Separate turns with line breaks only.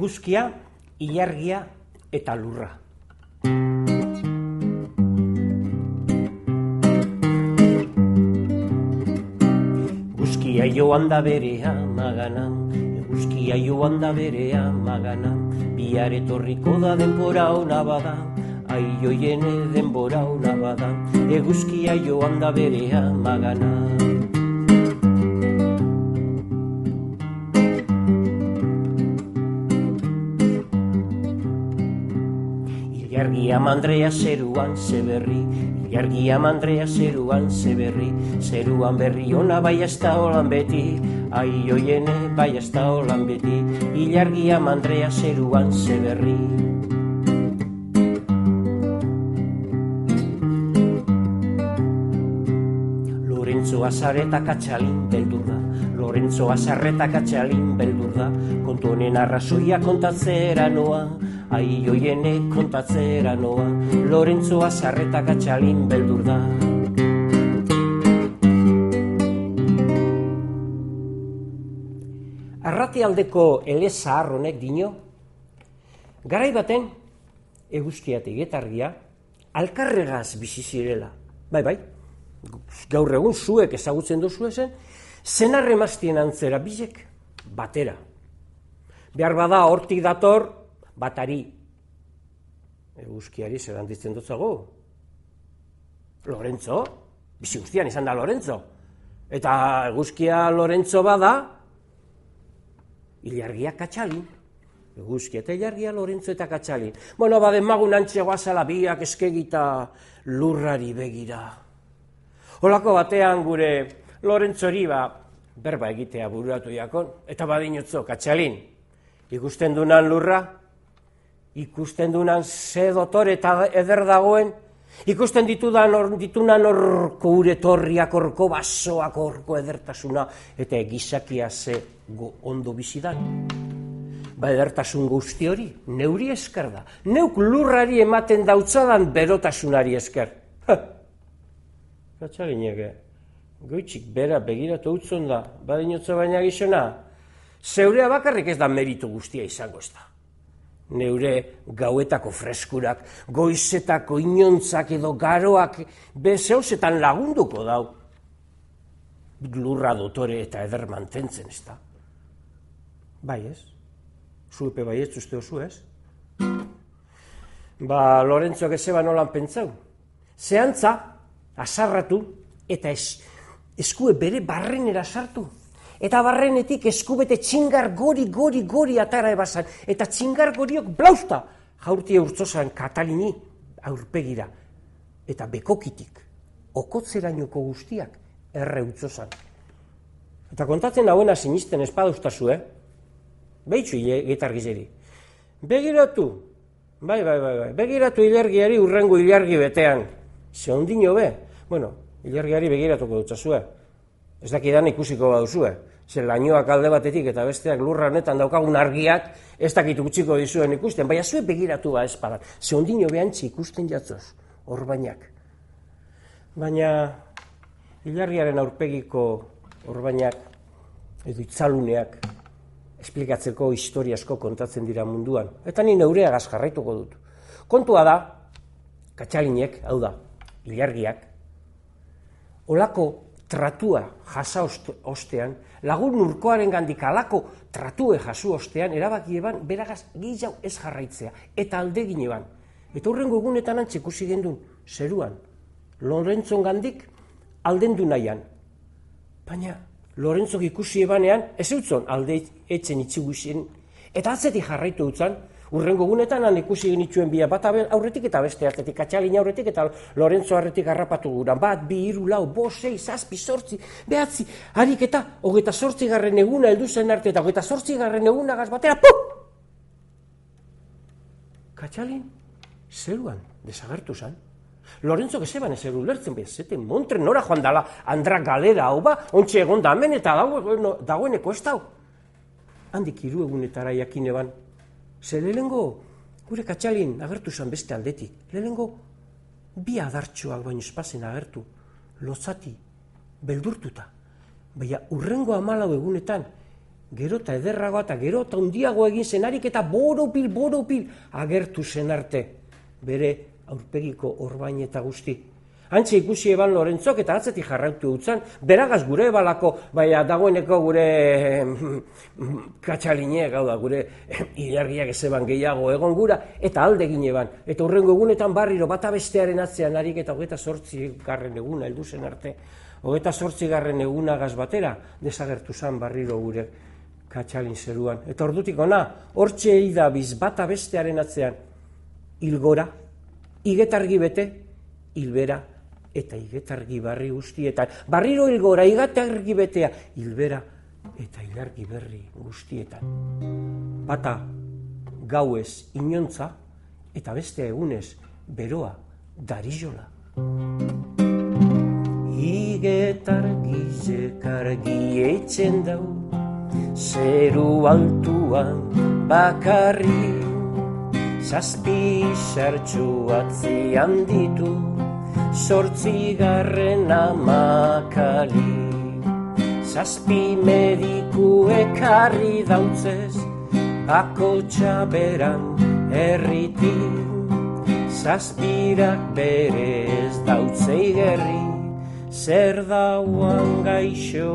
eguzkia, ilargia eta lurra. Eguzkia joan da bere amagana, eguzkia joan da bere amagana, bihar etorriko da denbora ona bada, aioiene denbora ona bada, eguzkia joan da bere amagana. Ilargia mandrea zeruan zeberri, ilargia mandrea zeruan zeberri, zeruan berri ona bai ez da holan beti, ai oiene bai ez da holan beti, ilargia mandrea zeruan zeberri. Lorenzo azareta katxalin beldur da, Lorenzo azarreta katxalin beldur da, kontu honen arrazoia kontatzera noa, ai oiene kontatzera noa, Lorenzo azarreta katxalin beldur da. Arratialdeko ele zahar honek dino, garai baten eguzkiatik etargia, alkarregaz bizi zirela. Bai, bai, gaur egun zuek ezagutzen duzu ezen, zenarre maztien antzera bizek batera. Behar bada hortik dator batari. Eguzkiari zer handitzen dutzago. Lorenzo, bizi guztian izan da Lorenzo. Eta eguzkia Lorenzo bada, ilargia katxalin. Eguzkia eta ilargia Lorenzo eta katxalin. Bueno, baden magun antxe guazala biak eskegita lurrari begira. Olako batean gure Lorentzori ba, berba egitea bururatu jakon, eta badinotzo, katxalin, ikusten dunan lurra, ikusten dunan ze dotore eta eder dagoen, ikusten ditudan or, ditunan orko ure torriak, orko basoak, orko edertasuna, eta gizakia ze go, ondo bizidan. Ba edertasun guzti hori, neuri esker da. Neuk lurrari ematen dautzadan berotasunari esker. Katxalineke, goitzik bera begiratu utzon da, badinotza baina gizona, zeurea bakarrik ez da meritu guztia izango ez da. Neure gauetako freskurak, goizetako inontzak edo garoak bezeusetan lagunduko dau. Lurra dotore eta eder mantentzen ez da. Bai ez? Zuepe bai ez uste oso ez? Ba, Lorenzo gezeba nolan pentsau. Zehantza, asarratu eta es, eskue bere barrenera sartu. Eta barrenetik eskubete txingar gori, gori, gori atara ebazan. Eta txingar goriok blausta jaurtie urtzozan katalini aurpegira. Eta bekokitik, okotzerainoko guztiak erre utzozan. Eta kontatzen hauena sinisten espadauztazu, eh? Behitxu gitargizeri. Begiratu, bai, bai, bai, bai, begiratu ilergiari urrengo ilargi betean. Ze ondino be, bueno, ilargiari begiratuko dutzazue. Ez dakidan ikusiko baduzue. Zer lainoak alde batetik eta besteak lurra honetan daukagun argiak ez dakit utziko dizuen ikusten. Baina zue begiratu ba espadan. Ze ondino behantzi ikusten jatzoz, orbainak. Baina ilargiaren aurpegiko orbainak edo itzaluneak esplikatzeko historia asko kontatzen dira munduan. Eta ni neurea jarraituko dut. Kontua da, katxalinek, hau da, ilargiak, olako tratua jasa ostean, lagun nurkoaren gandik alako tratue jasu ostean, erabaki eban, beragaz gehiago ez jarraitzea, eta alde gine ban. Eta hurrengo egunetan antzikusi gendun, zeruan, Lorentzon gandik aldendu nahian. Baina, Lorentzok ikusi ebanean, ez utzon alde etzen itzigusien, eta atzetik jarraitu utzan, Urrengo gunetan han ikusi genituen bia bat aurretik eta beste atletik atxalin aurretik eta Lorenzo aurretik harrapatu gura. Bat, bi, iru, lau, bo, sei, zazpi, sortzi, behatzi, harik eta hogeita sortzi garren eguna heldu zen arte eta hogeita sortzi garren eguna gaz batera, pum! Katxalin, zeruan, desagertu zen. Lorenzo gezeban ez eru lertzen bezete, montre nora joan dala, andra galera hau ba, ontsi egon da hemen eta dagoeneko ez dau. Handik hiru egunetara jakin eban, Ze lehengo, gure katxalin agertu zen beste aldetik. Lehengo, bi adartxoak baino espazen agertu, lotzati, beldurtuta. Baina urrengo amalau egunetan, gero eta ederragoa eta gero eta undiago egin zenarik eta boropil, boropil agertu zen arte bere aurpegiko orbain eta guzti. Antxe ikusi eban Lorentzok eta atzetik jarrautu utzan, beragaz gure balako, baina dagoeneko gure katxaline, gau da, gure ilargiak ez eban gehiago egon gura, eta alde egin eban. Eta hurrengo egunetan barriro, bata bestearen atzean harik eta hogeta sortzi garren eguna, heldu zen arte, hogeta sortzi garren egunagaz batera, desagertu zan barriro gure katxalin zeruan. Eta ordutik ona, hortxe biz bata bestearen atzean, ilgora, igetargi bete, hilbera eta igetargi barri guztietan. Barriro ilgora, igetargi betea, hilbera eta ilargi berri guztietan. Bata gauez inontza eta beste egunez beroa darizola. Igetargi zekargi eitzen dau, zeru altuan bakarri, zazpi sartxu atzian ditu, sortzigarren amakali. Zazpi mediku ekarri dautzez, bako txaberan erriti. Zazpirak berez dautzei gerri, zer dauan gaixo